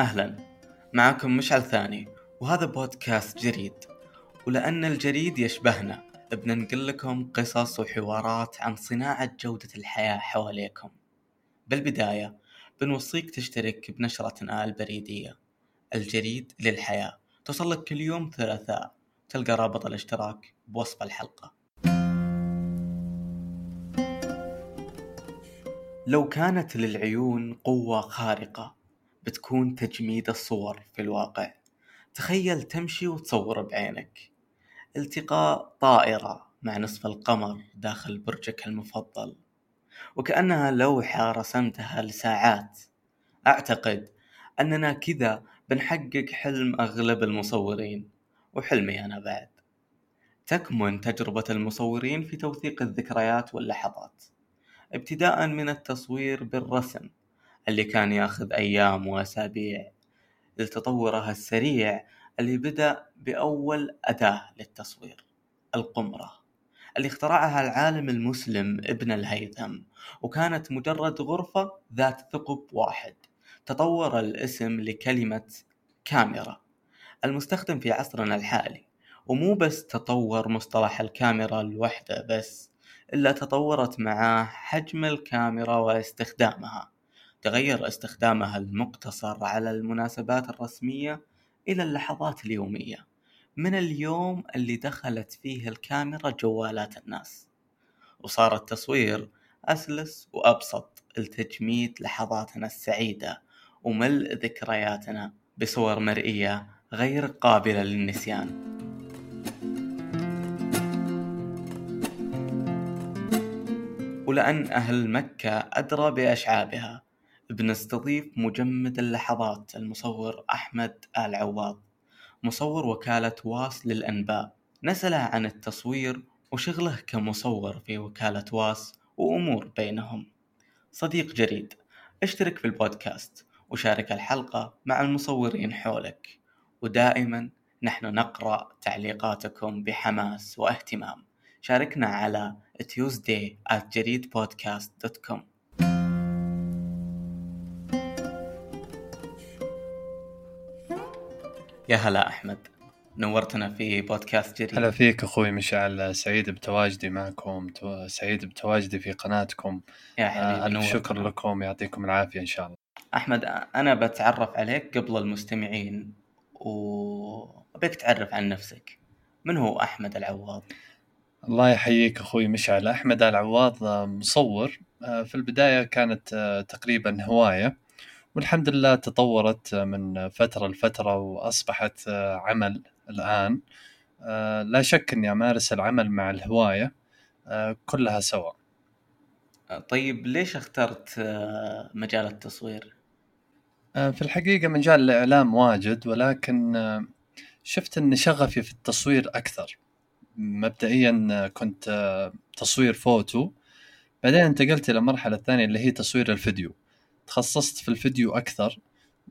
أهلا. معكم مشعل ثاني وهذا بودكاست جريد. ولأن الجريد يشبهنا بننقل لكم قصص وحوارات عن صناعة جودة الحياة حواليكم. بالبداية بنوصيك تشترك بنشرتنا البريدية. الجريد للحياة. توصل لك كل يوم ثلاثاء. تلقى رابط الاشتراك بوصف الحلقة. لو كانت للعيون قوة خارقة بتكون تجميد الصور في الواقع. تخيل تمشي وتصور بعينك. التقاء طائرة مع نصف القمر داخل برجك المفضل. وكأنها لوحة رسمتها لساعات. أعتقد أننا كذا بنحقق حلم أغلب المصورين وحلمي أنا بعد. تكمن تجربة المصورين في توثيق الذكريات واللحظات. ابتداء من التصوير بالرسم. اللي كان ياخذ أيام وأسابيع لتطورها السريع اللي بدأ بأول أداة للتصوير القمرة. اللي اخترعها العالم المسلم ابن الهيثم وكانت مجرد غرفة ذات ثقب واحد. تطور الاسم لكلمة كاميرا. المستخدم في عصرنا الحالي ومو بس تطور مصطلح الكاميرا الوحدة بس إلا تطورت معاه حجم الكاميرا واستخدامها. تغير استخدامها المقتصر على المناسبات الرسمية إلى اللحظات اليومية. من اليوم اللي دخلت فيه الكاميرا جوالات الناس. وصار التصوير أسلس وأبسط لتجميد لحظاتنا السعيدة وملء ذكرياتنا بصور مرئية غير قابلة للنسيان. ولأن أهل مكة أدرى بأشعابها بنستضيف مجمد اللحظات المصور أحمد آل عواض مصور وكالة واس للأنباء. نسأله عن التصوير وشغله كمصور في وكالة واس وأمور بينهم. صديق جريد اشترك في البودكاست وشارك الحلقة مع المصورين حولك. ودائما نحن نقرأ تعليقاتكم بحماس واهتمام. شاركنا على tuesday يا هلا أحمد. نورتنا في بودكاست جريد هلا فيك أخوي مشعل سعيد بتواجدي معكم سعيد بتواجدي في قناتكم. يا آه، حبيبي ألف نورتنا. شكر لكم يعطيكم العافية إن شاء الله. أحمد أنا بتعرف عليك قبل المستمعين وأبيك تعرف عن نفسك. من هو أحمد العواض؟ الله يحييك أخوي مشعل. أحمد العواض آه، مصور. آه، في البداية كانت آه، تقريبا هواية. والحمد لله تطورت من فترة لفترة وأصبحت عمل الآن. آه، لا شك إني أمارس العمل مع الهواية آه، كلها سوا. طيب ليش اخترت آه، مجال التصوير؟ في الحقيقة مجال الإعلام واجد ولكن شفت أن شغفي في التصوير أكثر. مبدئيا كنت تصوير فوتو بعدين انتقلت إلى المرحلة الثانية اللي هي تصوير الفيديو. تخصصت في الفيديو أكثر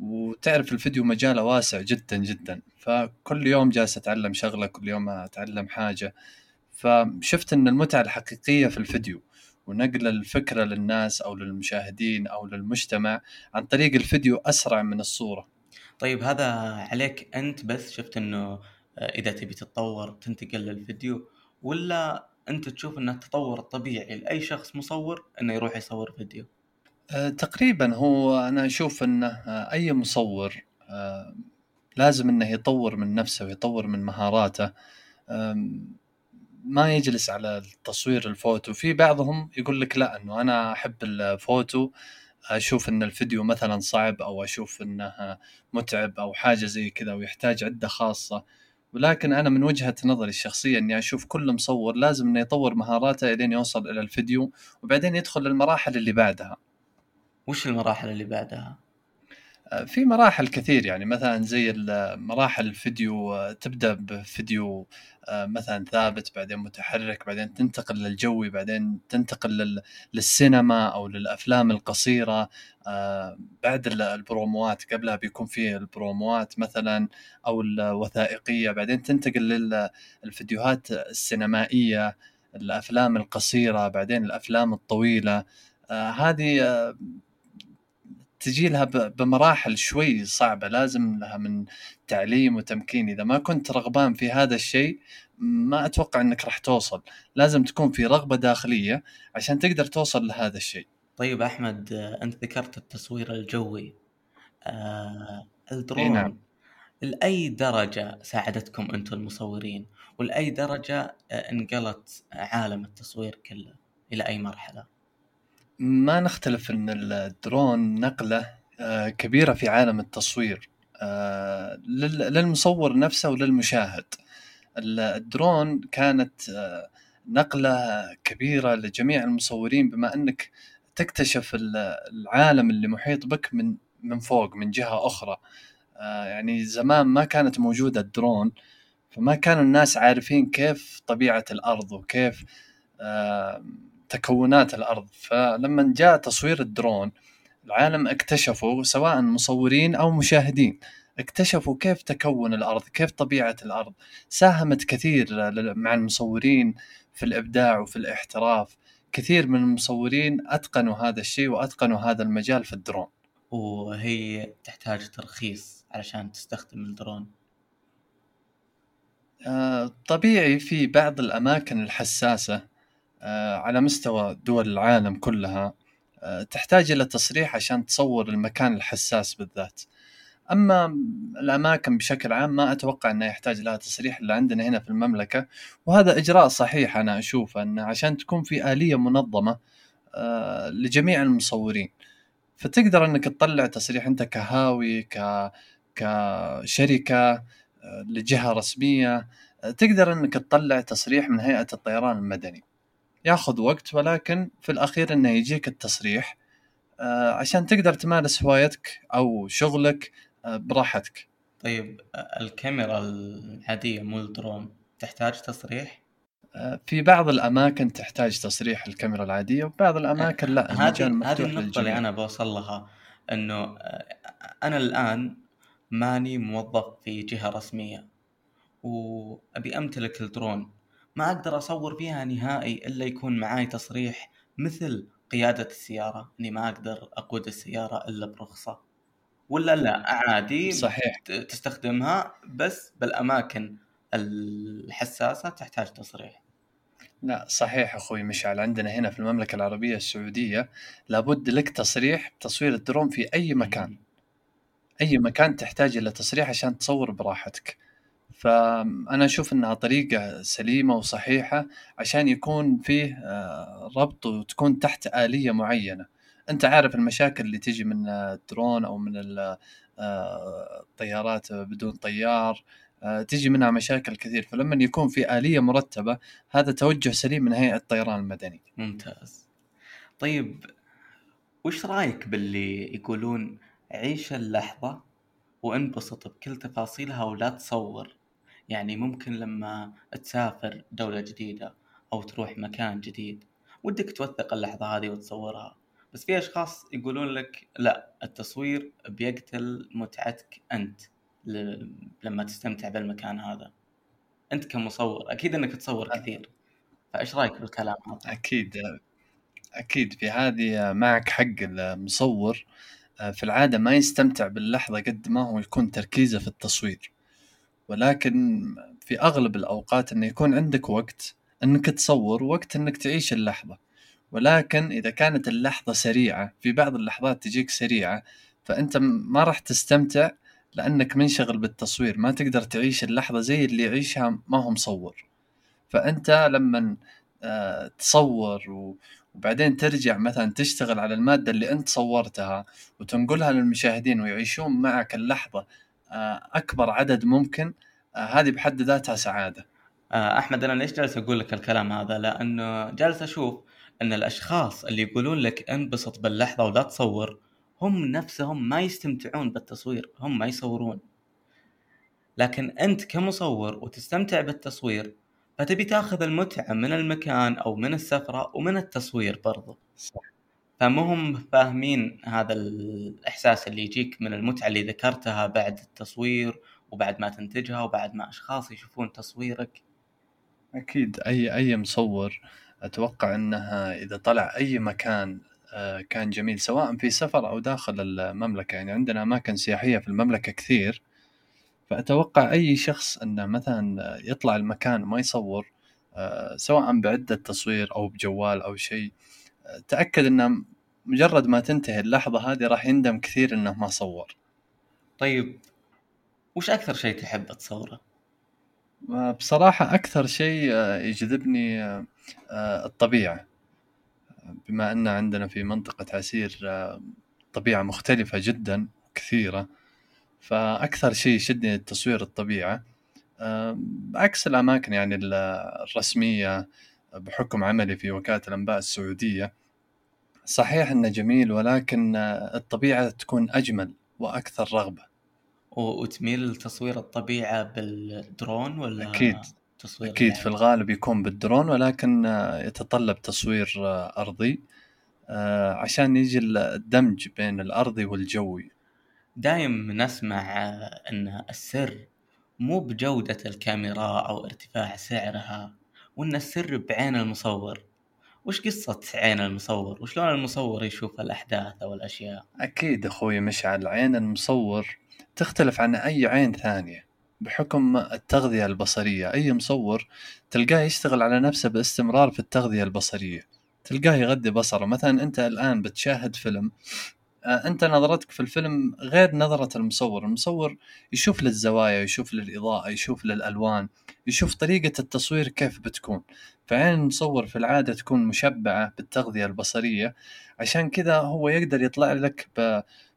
وتعرف الفيديو مجاله واسع جدا جدا. فكل يوم جالس أتعلم شغلة كل يوم أتعلم حاجة. فشفت أن المتعة الحقيقية في الفيديو ونقل الفكرة للناس أو للمشاهدين أو للمجتمع عن طريق الفيديو أسرع من الصورة. طيب هذا عليك أنت بس؟ شفت أنه آه، إذا تبي تتطور تنتقل للفيديو ولا أنت تشوف أنه التطور الطبيعي لأي شخص مصور أنه يروح يصور فيديو؟ أه، تقريبا هو أنا أشوف أنه أه، أي مصور أه، لازم أنه يطور من نفسه ويطور من مهاراته. ما يجلس على التصوير الفوتو. في بعضهم يقول لك لا أنه أنا أحب الفوتو. أشوف أن الفيديو مثلا صعب أو أشوف أنه متعب أو حاجة زي كذا ويحتاج عدة خاصة. ولكن أنا من وجهة نظري الشخصية أني أشوف كل مصور لازم أنه يطور مهاراته إلين يوصل إلى الفيديو وبعدين يدخل للمراحل اللي بعدها. وش المراحل اللي بعدها؟ في مراحل كثير يعني مثلا زي مراحل الفيديو آه، تبدأ بفيديو آه، مثلا ثابت بعدين متحرك بعدين تنتقل للجوي بعدين تنتقل لل- للسينما أو للأفلام القصيرة آه، بعد ال- البروموات قبلها بيكون في البروموات مثلا أو الوثائقية بعدين تنتقل للفيديوهات السينمائية الأفلام القصيرة بعدين الأفلام الطويلة آه، هذه آه، تجي لها بمراحل شوي صعبة لازم لها من تعليم وتمكين. إذا ما كنت رغبان في هذا الشيء ما أتوقع أنك راح توصل. لازم تكون في رغبة داخلية عشان تقدر توصل لهذا الشيء. طيب أحمد أنت ذكرت التصوير الجوي. آه الدرون. إيه نعم. لأي درجة ساعدتكم أنتم المصورين؟ ولأي درجة آه، انقلت عالم التصوير كله إلى أي مرحلة؟ ما نختلف إن الدرون نقلة آه، كبيرة في عالم التصوير آه، للمصور نفسه وللمشاهد. الدرون كانت آه، نقلة كبيرة لجميع المصورين بما إنك تكتشف العالم اللي محيط بك من من فوق من جهة أخرى. يعني زمان ما كانت موجودة الدرون فما كانوا الناس عارفين كيف طبيعة الأرض وكيف تكونات الأرض. فلما جاء تصوير الدرون العالم اكتشفوا سواء مصورين أو مشاهدين اكتشفوا كيف تكون الأرض كيف طبيعة الأرض. ساهمت كثير مع المصورين في الإبداع وفي الاحتراف. كثير من المصورين أتقنوا هذا الشيء وأتقنوا هذا المجال في الدرون. وهي تحتاج ترخيص علشان تستخدم الدرون. آه، طبيعي في بعض الأماكن الحساسة على مستوى دول العالم كلها آه، تحتاج إلى تصريح عشان تصور المكان الحساس بالذات. أما الأماكن بشكل عام ما أتوقع أنه يحتاج لها تصريح إلا عندنا هنا في المملكة وهذا إجراء صحيح أنا أشوف أنه عشان تكون في آلية منظمة آه، لجميع المصورين. فتقدر أنك تطلع تصريح أنت كهاوي ك كشركة لجهة رسمية تقدر أنك تطلع تصريح من هيئة الطيران المدني. ياخذ وقت ولكن في الأخير إنه يجيك التصريح. آه، عشان تقدر تمارس هوايتك أو شغلك آه، براحتك. طيب الكاميرا العادية مو الدرون تحتاج تصريح؟ آه، في بعض الأماكن تحتاج تصريح الكاميرا العادية وبعض الأماكن لا هذه هذه النقطة اللي أنا بوصل لها إنه أنا الآن ماني موظف في جهة رسمية وأبي أمتلك الدرون. ما أقدر أصور فيها نهائي إلا يكون معاي تصريح مثل قيادة السيارة إني ما أقدر أقود السيارة إلا برخصة. ولا لا عادي صحيح. تستخدمها بس بالأماكن الحساسة تحتاج تصريح. لا صحيح أخوي مشعل. عندنا هنا في المملكة العربية السعودية لابد لك تصريح بتصوير الدرون في أي مكان. أي مكان تحتاج إلى تصريح عشان تصور براحتك. فأنا أشوف إنها طريقة سليمة وصحيحة عشان يكون فيه آه، ربط وتكون تحت آلية معينة. أنت عارف المشاكل اللي تجي من الدرون أو من آه، الطيارات بدون طيار آه، تجي منها مشاكل كثير. فلما يكون في آلية مرتبة هذا توجه سليم من هيئة الطيران المدني. ممتاز. طيب وش رأيك باللي يقولون عيش اللحظة وانبسط بكل تفاصيلها ولا تصور؟ يعني ممكن لما تسافر دولة جديدة أو تروح مكان جديد ودك توثق اللحظة هذه وتصورها. بس في أشخاص يقولون لك لا التصوير بيقتل متعتك أنت لما تستمتع بالمكان هذا. أنت كمصور أكيد أنك تصور كثير. فإيش رأيك بالكلام هذا؟ أكيد أكيد. في هذه معك حق المصور في العادة ما يستمتع باللحظة قد ما هو يكون تركيزه في التصوير. ولكن في أغلب الأوقات انه يكون عندك وقت إنك تصور وقت إنك تعيش اللحظة. ولكن إذا كانت اللحظة سريعة في بعض اللحظات تجيك سريعة فأنت ما راح تستمتع لأنك منشغل بالتصوير ما تقدر تعيش اللحظة زي اللي يعيشها ما هو مصور. فأنت لما آه، تصور وبعدين ترجع مثلا تشتغل على المادة اللي أنت صورتها وتنقلها للمشاهدين ويعيشون معك اللحظة أكبر عدد ممكن آه، هذه بحد ذاتها سعادة. آه، أحمد أنا ليش جالس أقول لك الكلام هذا؟ لأنه جالس أشوف إن الأشخاص اللي يقولون لك انبسط باللحظة ولا تصور هم نفسهم ما يستمتعون بالتصوير هم ما يصورون. لكن أنت كمصور وتستمتع بالتصوير فتبي تاخذ المتعة من المكان أو من السفرة ومن التصوير برضو. صح. فما هم فاهمين هذا الإحساس اللي يجيك من المتعة اللي ذكرتها بعد التصوير وبعد ما تنتجها وبعد ما أشخاص يشوفون تصويرك. أكيد أي أي مصور أتوقع إنها إذا طلع أي مكان آه، كان جميل سواء في سفر أو داخل المملكة. يعني عندنا أماكن سياحية في المملكة كثير فأتوقع أي شخص أنه مثلا يطلع المكان وما يصور آه، سواء بعدة تصوير أو بجوال أو شيء آه، تأكد أنه مجرد ما تنتهي اللحظة هذه راح يندم كثير أنه ما صور. طيب وش أكثر شيء تحب تصوره؟ بصراحة أكثر شيء يجذبني الطبيعة. بما أن عندنا في منطقة عسير آه، طبيعة مختلفة جدا كثيرة. فأكثر شيء يشدني التصوير الطبيعة آه، عكس الأماكن يعني الرسمية بحكم عملي في وكالة الأنباء السعودية صحيح أنه جميل ولكن الطبيعة تكون أجمل وأكثر رغبة. وتميل لتصوير الطبيعة بالدرون ولا أكيد. تصوير أكيد يعني. في الغالب يكون بالدرون ولكن يتطلب تصوير أرضي. آه، عشان يجي الدمج بين الأرضي والجوي دايم نسمع إن السر مو بجودة الكاميرا أو ارتفاع سعرها. وإن السر بعين المصور. وش قصة عين المصور؟ وشلون المصور يشوف الأحداث أو الاشياء أكيد أخوي مشعل عين المصور تختلف عن أي عين ثانية. بحكم التغذية البصرية أي مصور تلقاه يشتغل على نفسه باستمرار في التغذية البصرية. تلقاه يغذي بصره. مثلا أنت الآن بتشاهد فيلم آه، أنت نظرتك في الفيلم غير نظرة المصور. المصور يشوف للزوايا يشوف للإضاءة يشوف للألوان يشوف طريقة التصوير كيف بتكون. فعين المصور في العادة تكون مشبعة بالتغذية البصرية. عشان كذا هو يقدر يطلع لك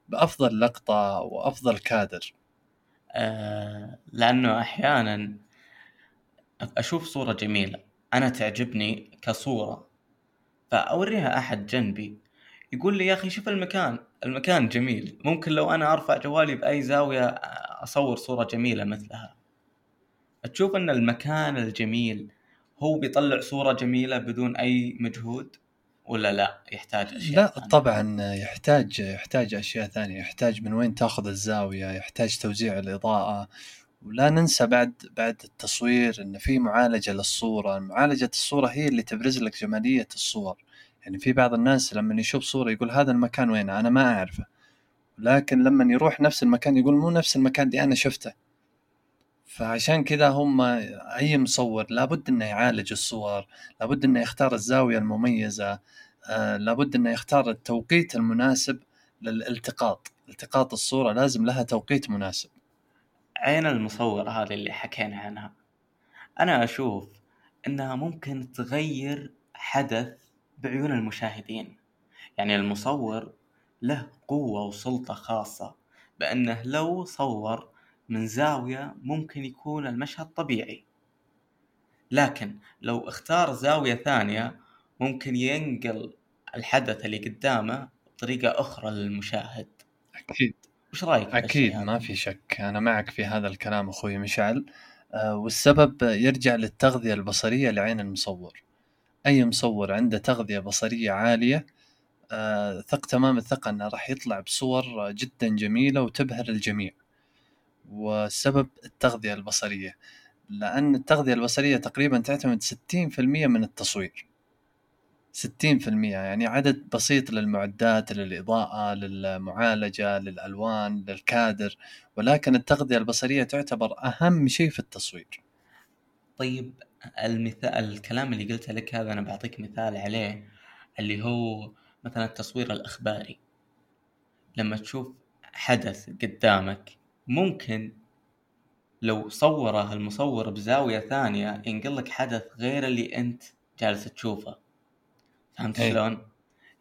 بأفضل لقطة وأفضل كادر. آه، لأنه أحيانا أشوف صورة جميلة. أنا تعجبني كصورة. فأوريها أحد جنبي. يقول لي يا أخي شوف المكان. المكان جميل. ممكن لو أنا أرفع جوالي بأي زاوية أصور صورة جميلة مثلها. تشوف أن المكان الجميل هو بيطلع صورة جميلة بدون أي مجهود ولا لا؟ يحتاج أشياء لا ثانية. طبعا يحتاج يحتاج أشياء ثانية. يحتاج من وين تأخذ الزاوية يحتاج توزيع الإضاءة. ولا ننسى بعد بعد التصوير إن في معالجة للصورة. معالجة الصورة هي اللي تبرز لك جمالية الصور. يعني في بعض الناس لما يشوف صورة يقول هذا المكان وين؟ أنا ما أعرفه. لكن لما يروح نفس المكان يقول مو نفس المكان دي أنا شفته. فعشان كذا هم أي مصور لابد إنه يعالج الصور لابد إنه يختار الزاوية المميزة آه لابد إنه يختار التوقيت المناسب للالتقاط. التقاط الصورة لازم لها توقيت مناسب. عين المصور هذه اللي حكينا عنها. أنا أشوف إنها ممكن تغير حدث بعيون المشاهدين. يعني المصور له قوة وسلطة خاصة بأنه لو صور من زاوية ممكن يكون المشهد طبيعي. لكن لو اختار زاوية ثانية ممكن ينقل الحدث اللي قدامه بطريقة أخرى للمشاهد. أكيد. وش رأيك أكيد ما في شك. أنا معك في هذا الكلام أخوي مشعل. آه والسبب يرجع للتغذية البصرية لعين المصور. أي مصور عنده تغذية بصرية عالية آه ثق تمام الثقة أنه راح يطلع بصور جدا جميلة وتبهر الجميع والسبب التغذية البصرية. لأن التغذية البصرية تقريبا تعتمد 60% من التصوير. 60% يعني عدد بسيط للمعدات للإضاءة للمعالجة للألوان للكادر. ولكن التغذية البصرية تعتبر أهم شيء في التصوير. طيب المثال الكلام اللي قلته لك هذا أنا بعطيك مثال عليه اللي هو مثلا التصوير الإخباري لما تشوف حدث قدامك ممكن لو صوره المصور بزاوية ثانية ينقل لك حدث غير اللي أنت جالس تشوفه فهمت أي. شلون؟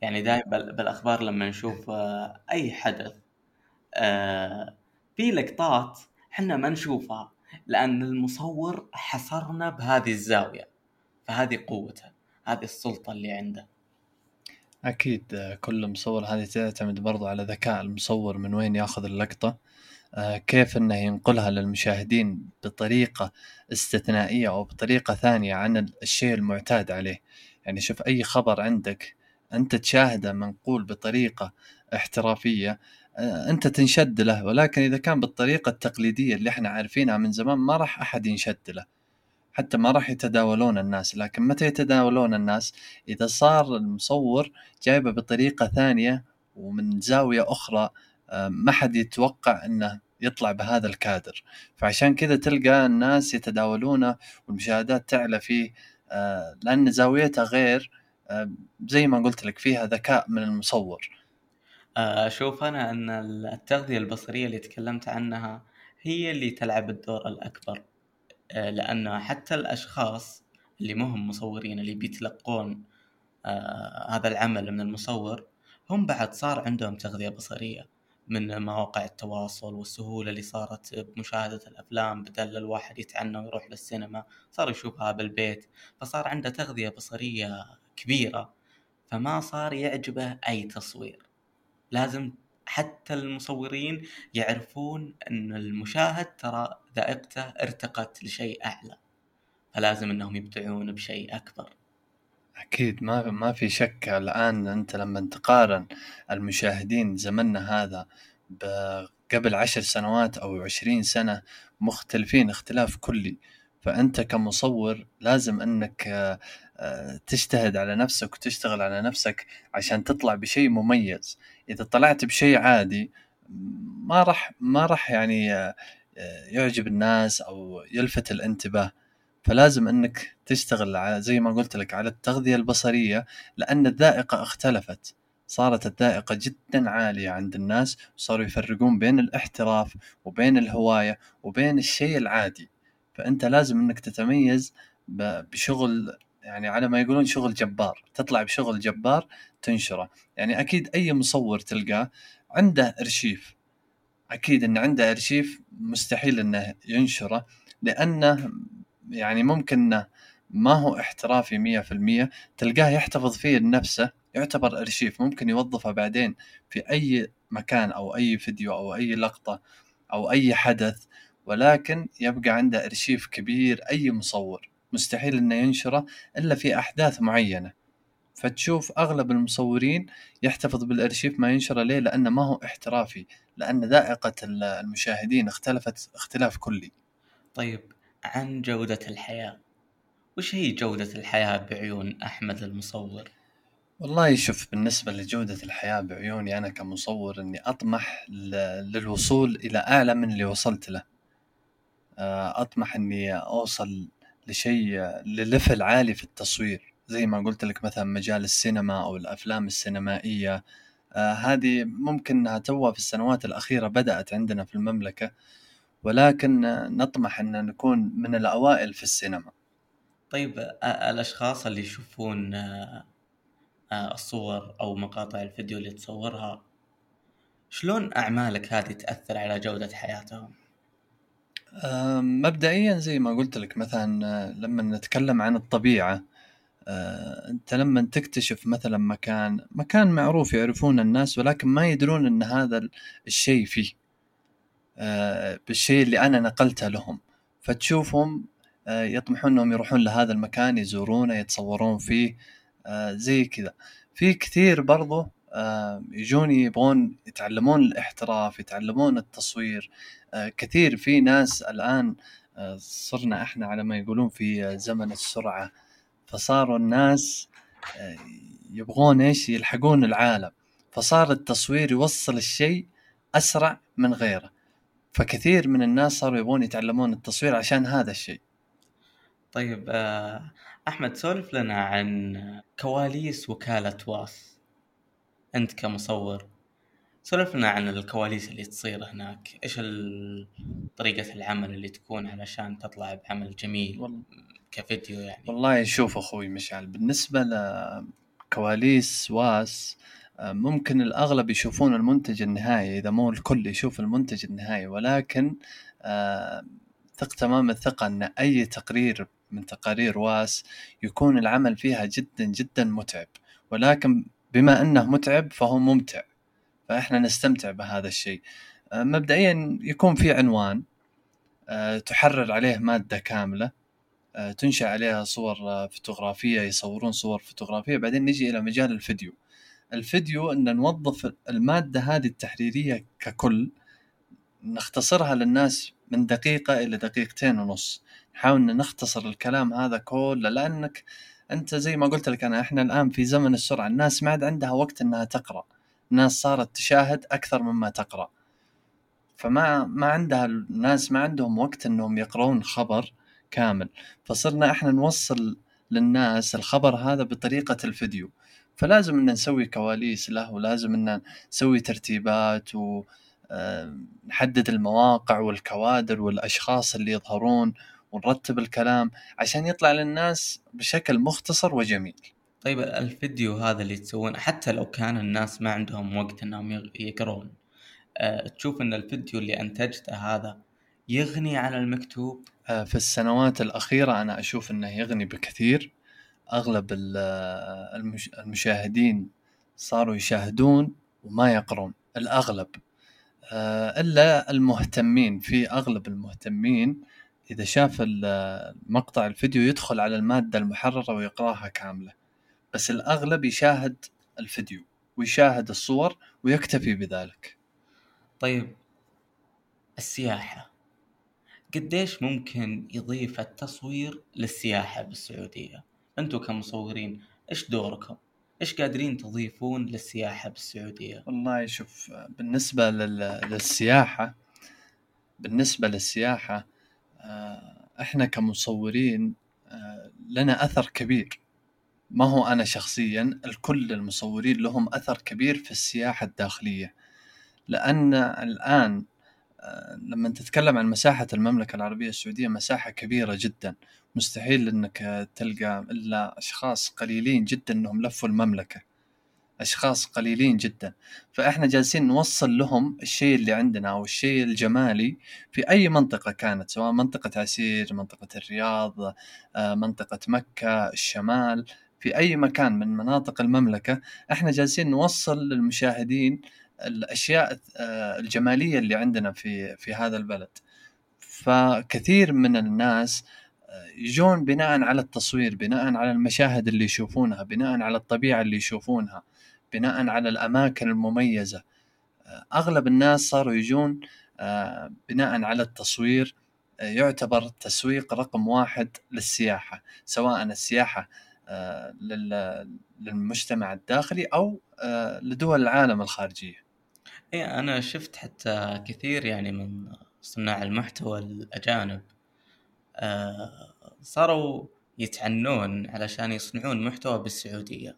يعني دائما بالأخبار لما نشوف آه، أي حدث آه، في لقطات إحنا ما نشوفها لأن المصور حصرنا بهذه الزاوية فهذه قوته هذه السلطة اللي عنده. أكيد آه، كل مصور هذه تعتمد برضو على ذكاء المصور من وين ياخذ اللقطة. آه، كيف إنه ينقلها للمشاهدين بطريقة استثنائية أو بطريقة ثانية عن الشيء المعتاد عليه. يعني شوف أي خبر عندك أنت تشاهده منقول بطريقة احترافية آه، أنت تنشد له. ولكن إذا كان بالطريقة التقليدية اللي إحنا عارفينها من زمان ما راح أحد ينشد له. حتى ما راح يتداولون الناس. لكن متى يتداولون الناس؟ إذا صار المصور جايبه بطريقة ثانية ومن زاوية أخرى آه، ما حد يتوقع أنه يطلع بهذا الكادر. فعشان كذا تلقى الناس يتداولونه والمشاهدات تعلى فيه. آه، لأن زاويته غير آه، زي ما قلت لك فيها ذكاء من المصور. أشوف أنا أن التغذية البصرية اللي تكلمت عنها هي اللي تلعب الدور الأكبر. آه، لأن حتى الأشخاص اللي مهم مصورين اللي بيتلقون آه، هذا العمل من المصور هم بعد صار عندهم تغذية بصرية من مواقع التواصل والسهولة اللي صارت بمشاهدة الأفلام بدل الواحد يتعنى ويروح للسينما صار يشوفها بالبيت. فصار عنده تغذية بصرية كبيرة فما صار يعجبه أي تصوير. لازم حتى المصورين يعرفون إن المشاهد ترى ذائقته ارتقت لشيء أعلى. فلازم إنهم يبدعون بشيء أكبر. أكيد. ما ما في شك الآن أنت لما تقارن المشاهدين زمننا هذا قبل عشر سنوات أو عشرين سنة مختلفين اختلاف كلي. فأنت كمصور لازم إنك تجتهد على نفسك وتشتغل على نفسك عشان تطلع بشيء مميز. إذا طلعت بشيء عادي ما راح ما راح يعني آه، يعجب الناس أو يلفت الانتباه. فلازم إنك تشتغل على زي ما قلت لك على التغذية البصرية لأن الذائقة اختلفت. صارت الذائقة جدا عالية عند الناس وصاروا يفرقون بين الاحتراف وبين الهواية وبين الشيء العادي. فأنت لازم أنك تتميز بشغل يعني على ما يقولون شغل جبار تطلع بشغل جبار تنشره. يعني أكيد أي مصور تلقاه عنده أرشيف. أكيد انه عنده أرشيف مستحيل إنه ينشره لأنه يعني ممكن إنه ما هو احترافي مية في المية تلقاه يحتفظ فيه لنفسه يعتبر أرشيف. ممكن يوظفه بعدين في أي مكان أو أي فيديو أو أي لقطة أو أي حدث ولكن يبقى عنده أرشيف كبير أي مصور. مستحيل إنه ينشره إلا في أحداث معينة. فتشوف أغلب المصورين يحتفظ بالأرشيف ما ينشره ليه؟ لأنه ما هو احترافي لأن ذائقة المشاهدين اختلفت اختلاف كلي. طيب عن جودة الحياة. وش هي جودة الحياة بعيون أحمد المصور؟ والله شوف بالنسبة لجودة الحياة بعيوني أنا كمصور إني أطمح للوصول إلى أعلى من اللي وصلت له. آه، أطمح إني أوصل لشيء لليفل عالي في التصوير زي ما قلت لك مثلا مجال السينما أو الأفلام السينمائية. آه هذه ممكن أنها توها في السنوات الأخيرة بدأت عندنا في المملكة ولكن نطمح أن نكون من الأوائل في السينما. طيب الأشخاص اللي يشوفون الصور أو مقاطع الفيديو اللي تصورها شلون أعمالك هذه تأثر على جودة حياتهم؟ مبدئيا زي ما قلت لك مثلا لما نتكلم عن الطبيعة أنت لما تكتشف مثلا مكان مكان معروف يعرفون الناس ولكن ما يدرون إن هذا الشيء فيه بالشيء اللي أنا نقلته لهم. فتشوفهم يطمحون إنهم يروحون لهذا المكان يزورونه يتصورون فيه زي كذا. في كثير برضو يجون يبغون يتعلمون الاحتراف يتعلمون التصوير. آه، كثير في ناس الآن آه، صرنا إحنا على ما يقولون في زمن السرعة. فصاروا الناس آه، يبغون إيش؟ يلحقون العالم. فصار التصوير يوصل الشيء أسرع من غيره. فكثير من الناس صاروا يبغون يتعلمون التصوير عشان هذا الشيء. طيب أحمد سولف لنا عن كواليس وكالة واس. أنت كمصور سولف لنا عن الكواليس اللي تصير هناك. إيش طريقة العمل اللي تكون علشان تطلع بعمل جميل والله. كفيديو يعني؟ والله شوف أخوي مشعل بالنسبة لكواليس واس ممكن الأغلب يشوفون المنتج النهائي إذا مو الكل يشوف المنتج النهائي ولكن ثق تمام الثقة أن أي تقرير من تقارير واس يكون العمل فيها جدا جدا متعب. ولكن بما أنه متعب فهو ممتع. فإحنا نستمتع بهذا الشيء. آه، مبدئيا يكون في عنوان آه، تحرر عليه مادة كاملة آه، تنشأ عليها صور فوتوغرافية يصورون صور فوتوغرافية بعدين نجي إلى مجال الفيديو. الفيديو إن نوظف المادة هذه التحريرية ككل نختصرها للناس من دقيقة إلى دقيقتين ونص. نحاول نختصر الكلام هذا كله لأنك أنت زي ما قلت لك أنا إحنا الآن في زمن السرعة. الناس ما عاد عندها وقت إنها تقرأ. الناس صارت تشاهد أكثر مما تقرأ. فما ما عندها الناس ما عندهم وقت إنهم يقرون خبر كامل. فصرنا إحنا نوصل للناس الخبر هذا بطريقة الفيديو. فلازم إن نسوي كواليس له ولازم إن نسوي ترتيبات و آه، نحدد المواقع والكوادر والأشخاص اللي يظهرون ونرتب الكلام عشان يطلع للناس بشكل مختصر وجميل. طيب الفيديو هذا اللي تسوونه حتى لو كان الناس ما عندهم وقت إنهم يقرون أه تشوف إن الفيديو اللي أنتجته هذا يغني على المكتوب؟ أه في السنوات الأخيرة أنا أشوف إنه يغني بكثير. أغلب المشاهدين صاروا يشاهدون وما يقرون الأغلب. أه إلا المهتمين في أغلب المهتمين إذا شاف مقطع الفيديو يدخل على المادة المحررة ويقراها كاملة. بس الأغلب يشاهد الفيديو ويشاهد الصور ويكتفي بذلك. طيب السياحة. قديش ممكن يضيف التصوير للسياحة بالسعودية؟ أنتم كمصورين إيش دوركم؟ إيش قادرين تضيفون للسياحة بالسعودية؟ والله شوف بالنسبة للسياحة بالنسبة للسياحة آه، إحنا كمصورين آه، لنا أثر كبير. ما هو أنا شخصيا الكل المصورين لهم أثر كبير في السياحة الداخلية. لأن الآن آه، لما تتكلم عن مساحة المملكة العربية السعودية مساحة كبيرة جدا. مستحيل إنك تلقى إلا أشخاص قليلين جدا إنهم لفوا المملكة. أشخاص قليلين جدا. فإحنا جالسين نوصل لهم الشيء اللي عندنا أو الشيء الجمالي في أي منطقة كانت سواء منطقة عسير منطقة الرياض آه، منطقة مكة الشمال في أي مكان من مناطق المملكة. إحنا جالسين نوصل للمشاهدين الأشياء آه، الجمالية اللي عندنا في في هذا البلد. فكثير من الناس آه، يجون بناء على التصوير بناء على المشاهد اللي يشوفونها بناء على الطبيعة اللي يشوفونها. بناء على الأماكن المميزة. آه، أغلب الناس صاروا يجون آه، بناء على التصوير. آه، يعتبر التسويق رقم واحد للسياحة سواء السياحة للمجتمع الداخلي أو لدول العالم الخارجية. إيه أنا شفت حتى كثير يعني من صناع المحتوى الأجانب. صاروا يتعنون علشان يصنعون محتوى بالسعودية.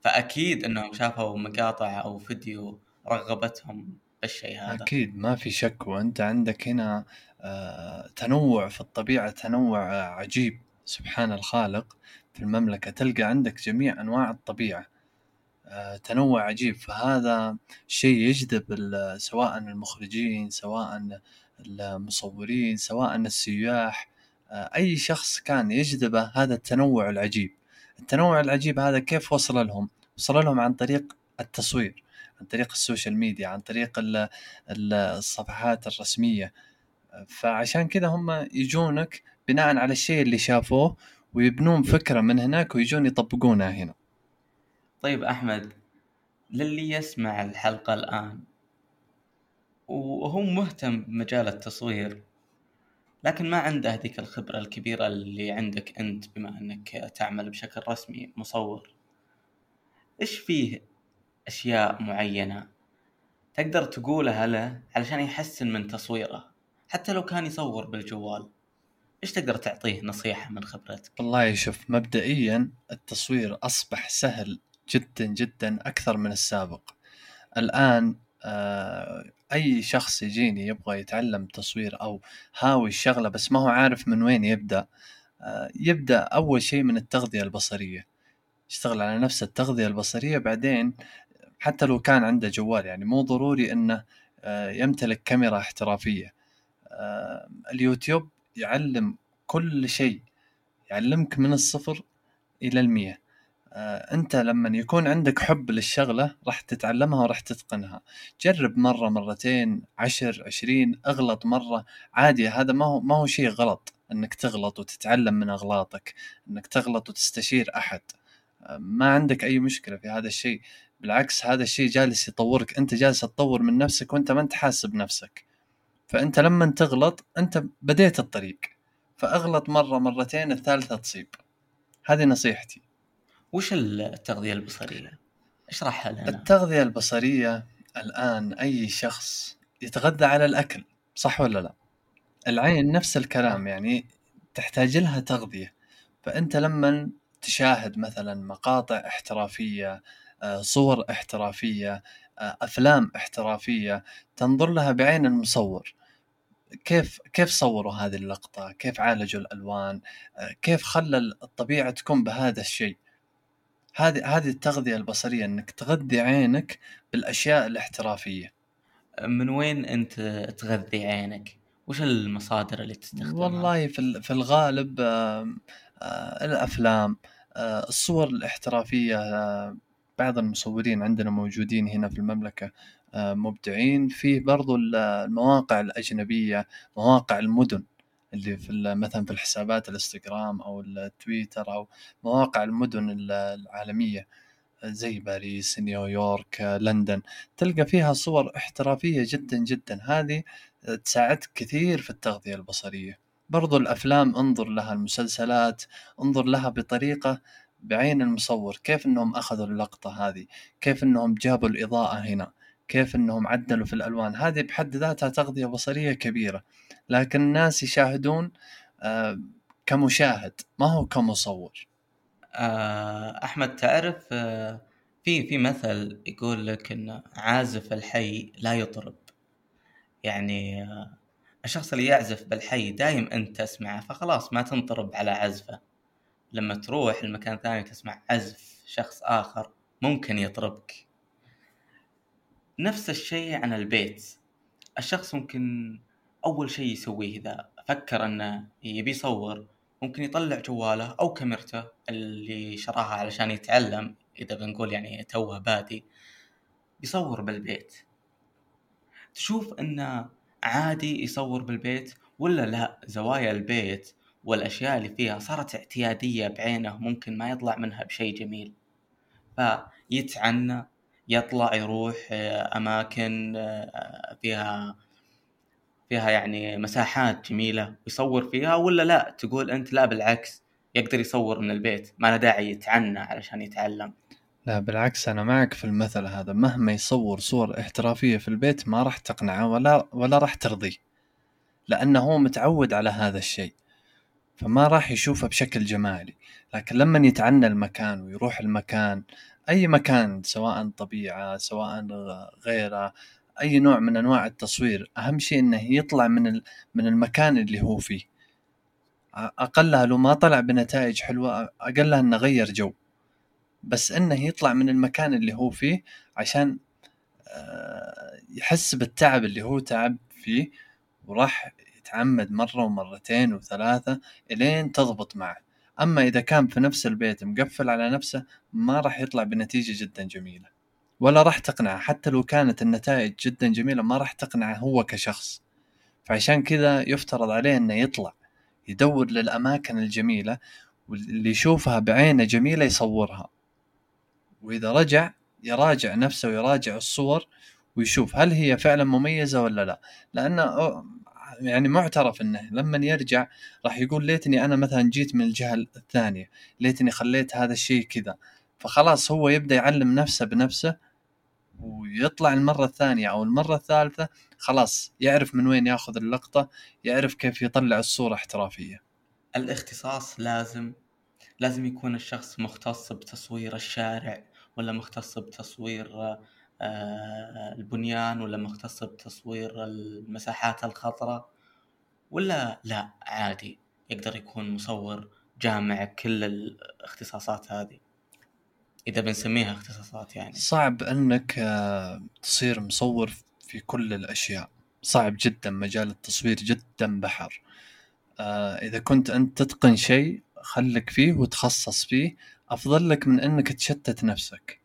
فأكيد إنهم شافوا مقاطع أو فيديو رغبتهم بالشيء هذا. أكيد ما في شك وأنت عندك هنا آه، تنوع في الطبيعة تنوع عجيب سبحان الخالق. في المملكة تلقى عندك جميع أنواع الطبيعة آه، تنوع عجيب. فهذا شيء يجذب سواء المخرجين سواء المصورين سواء السياح آه، أي شخص كان يجذبه هذا التنوع العجيب. التنوع العجيب هذا كيف وصل لهم؟ وصل لهم عن طريق التصوير عن طريق ال social media عن طريق الصفحات الرسمية فعشان كذا هم يجونك بناء على الشيء اللي شافوه ويبنون فكرة من هناك ويجون يطبقونها هنا طيب أحمد للي يسمع الحلقة الآن وهو مهتم بمجال التصوير لكن ما عنده هذيك الخبرة الكبيرة اللي عندك أنت بما أنك تعمل بشكل رسمي مصور. إيش فيه أشياء معينة تقدر تقولها له علشان يحسن من تصويره حتى لو كان يصور بالجوال؟ إيش تقدر تعطيه نصيحة من خبرتك؟ والله شوف مبدئيا التصوير أصبح سهل جدا جدا أكثر من السابق. الآن آه، أي شخص يجيني يبغى يتعلم تصوير أو هاوي الشغلة بس ما هو عارف من وين يبدأ آه، يبدأ أول شيء من التغذية البصرية. يشتغل على نفس التغذية البصرية بعدين حتى لو كان عنده جوال يعني مو ضروري إنه آه، يمتلك كاميرا احترافية. اليوتيوب يعلم كل شيء يعلمك من الصفر إلى المية. آه، أنت لما يكون عندك حب للشغلة راح تتعلمها وراح تتقنها. جرب مرة مرتين عشر عشرين اغلط مرة. عادي هذا ما هو ما هو شيء غلط إنك تغلط وتتعلم من أغلاطك إنك تغلط وتستشير أحد. آه، ما عندك أي مشكلة في هذا الشيء. بالعكس هذا الشيء جالس يطورك. أنت جالس تطور من نفسك وأنت ما أنت حاسب نفسك. فأنت لما تغلط أنت بديت الطريق. فأغلط مرة مرتين الثالثة تصيب. هذه نصيحتي. وش التغذية البصرية؟ اشرحها لنا التغذية البصرية الآن أي شخص يتغذى على الأكل صح ولا لا؟ العين نفس الكلام يعني تحتاج لها تغذية. فأنت لما تشاهد مثلا مقاطع احترافية آه، صور احترافية آه، أفلام احترافية تنظر لها بعين المصور. كيف كيف صوروا هذه اللقطة؟ كيف عالجوا الألوان؟ آه، كيف خلى الطبيعة تكون بهذا الشيء؟ هذه هذه التغذية البصرية إنك تغذي عينك بالأشياء الاحترافية من وين أنت تغذي عينك؟ وش المصادر اللي تستخدمها؟ والله في في الغالب الأفلام آه، الصور الاحترافية آه، بعض المصورين عندنا موجودين هنا في المملكة آه، مبدعين فيه برضو ال- المواقع الأجنبية مواقع المدن اللي في مثلا في الحسابات الإنستغرام أو التويتر أو مواقع المدن ال- العالمية. زي باريس نيويورك لندن. تلقى فيها صور احترافية جدا جدا. هذه تساعدك كثير في التغذية البصرية. برضو الأفلام انظر لها المسلسلات انظر لها بطريقة بعين المصور. كيف أنهم أخذوا اللقطة هذه؟ كيف أنهم جابوا الإضاءة هنا؟ كيف أنهم عدلوا في الألوان؟ هذه بحد ذاتها تغذية بصرية كبيرة. لكن الناس يشاهدون آه، كمشاهد ما هو كمصور. آه، أحمد تعرف آه، في في مثل يقول لك إن عازف الحي لا يطرب. يعني الشخص اللي يعزف بالحي دايم أنت تسمعه فخلاص ما تنطرب على عزفه. لما تروح لمكان ثاني تسمع عزف شخص آخر ممكن يطربك. نفس الشيء عن البيت. الشخص ممكن أول شيء يسويه إذا فكر أنه يبي يصور ممكن يطلع جواله أو كاميرته اللي شراها علشان يتعلم إذا بنقول يعني توه بادي يصور بالبيت. تشوف أنه عادي يصور بالبيت ولا لا؟ زوايا البيت والأشياء اللي فيها صارت اعتيادية بعينه ممكن ما يطلع منها بشيء جميل. فيتعنى يطلع يروح آه، فيها فيها يعني مساحات جميلة ويصور فيها ولا لا تقول أنت لا بالعكس يقدر يصور من البيت ما له داعي يتعنى علشان يتعلم. لا بالعكس أنا معك في المثل هذا. مهما يصور صور احترافية في البيت ما راح تقنعه ولا ولا راح ترضيه لأنه هو متعود على هذا الشيء فما راح يشوفه بشكل جمالي. لكن لما يتعنى المكان ويروح المكان أي مكان سواء طبيعة سواء غيره أي نوع من أنواع التصوير أهم شيء أنه يطلع من من المكان اللي هو فيه. أقلها لو ما طلع بنتائج حلوة أقلها أنه غير جو. بس إنه يطلع من المكان اللي هو فيه عشان آه، يحس بالتعب اللي هو تعب فيه وراح يتعمد مرة ومرتين وثلاثة إلين تضبط معه. أما إذا كان في نفس البيت مقفل على نفسه ما راح يطلع بنتيجة جدا جميلة. ولا راح تقنعه حتى لو كانت النتائج جدا جميلة ما راح تقنعه هو كشخص. فعشان كذا يفترض عليه إنه يطلع يدور للأماكن الجميلة واللي يشوفها بعينه جميلة يصورها. وإذا رجع يراجع نفسه ويراجع الصور ويشوف هل هي فعلا مميزة ولا لا. لأنه يعني معترف إنه لما يرجع راح يقول ليتني أنا مثلا جيت من الجهة الثانية ليتني خليت هذا الشيء كذا. فخلاص هو يبدأ يعلم نفسه بنفسه ويطلع المرة الثانية أو المرة الثالثة خلاص يعرف من وين ياخذ اللقطة يعرف كيف يطلع الصورة احترافية. الاختصاص لازم لازم يكون الشخص مختص بتصوير الشارع ولا مختص بتصوير آه، البنيان ولا مختص بتصوير المساحات الخضراء ولا لا عادي يقدر يكون مصور جامع كل الاختصاصات هذه. إذا بنسميها اختصاصات يعني. صعب إنك آه، تصير مصور في كل الأشياء. صعب جدا مجال التصوير جدا بحر. آه، إذا كنت أنت تتقن شيء خلك فيه وتخصص فيه. أفضل لك من إنك تشتت نفسك.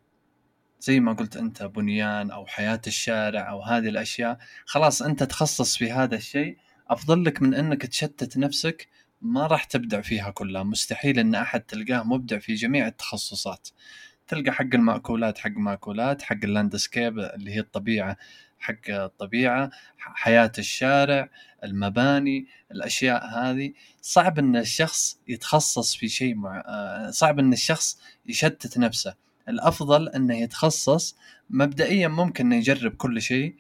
زي ما قلت أنت بنيان أو حياة الشارع أو هذه الأشياء. خلاص أنت تخصص في هذا الشيء. أفضل لك من إنك تشتت نفسك. ما راح تبدع فيها كلها. مستحيل إن أحد تلقاه مبدع في جميع التخصصات. تلقى حق المأكولات حق مأكولات حق اللاندسكيب اللي هي الطبيعة حق الطبيعة حياة الشارع المباني الأشياء هذه. صعب إن الشخص يتخصص في شيء مع... آه، صعب إن الشخص يشتت نفسه. الأفضل إنه يتخصص مبدئيا ممكن إنه يجرب كل شيء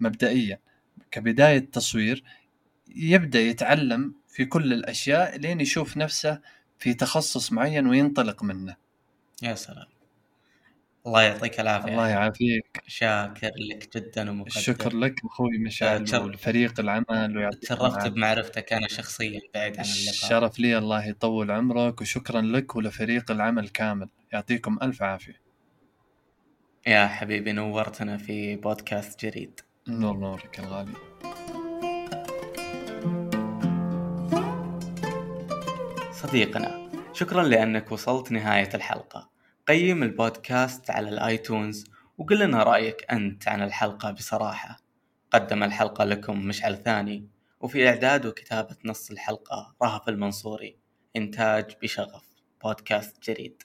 مبدئيا. كبداية تصوير يبدأ يتعلم في كل الأشياء لين يشوف نفسه في تخصص معين وينطلق منه. يا سلام. الله يعطيك العافية. الله يعافيك. شاكر لك جدا ومقدر. الشكر لك أخوي مشعل تشر- ولفريق العمل تشرفت. بمعرفتك أنا شخصيا بعيد عن اللقاء. الشرف لي الله يطول عمرك وشكرا لك ولفريق العمل كامل. يعطيكم ألف عافية. يا حبيبي نورتنا في بودكاست جريد نور نورك الغالي صديقنا شكرا لأنك وصلت نهاية الحلقة. قيم البودكاست على الآيتونز وقل لنا رأيك أنت عن الحلقة بصراحة. قدم الحلقة لكم مشعل ثاني وفي إعداد وكتابة نص الحلقة رهف المنصوري. إنتاج بشغف بودكاست جريد.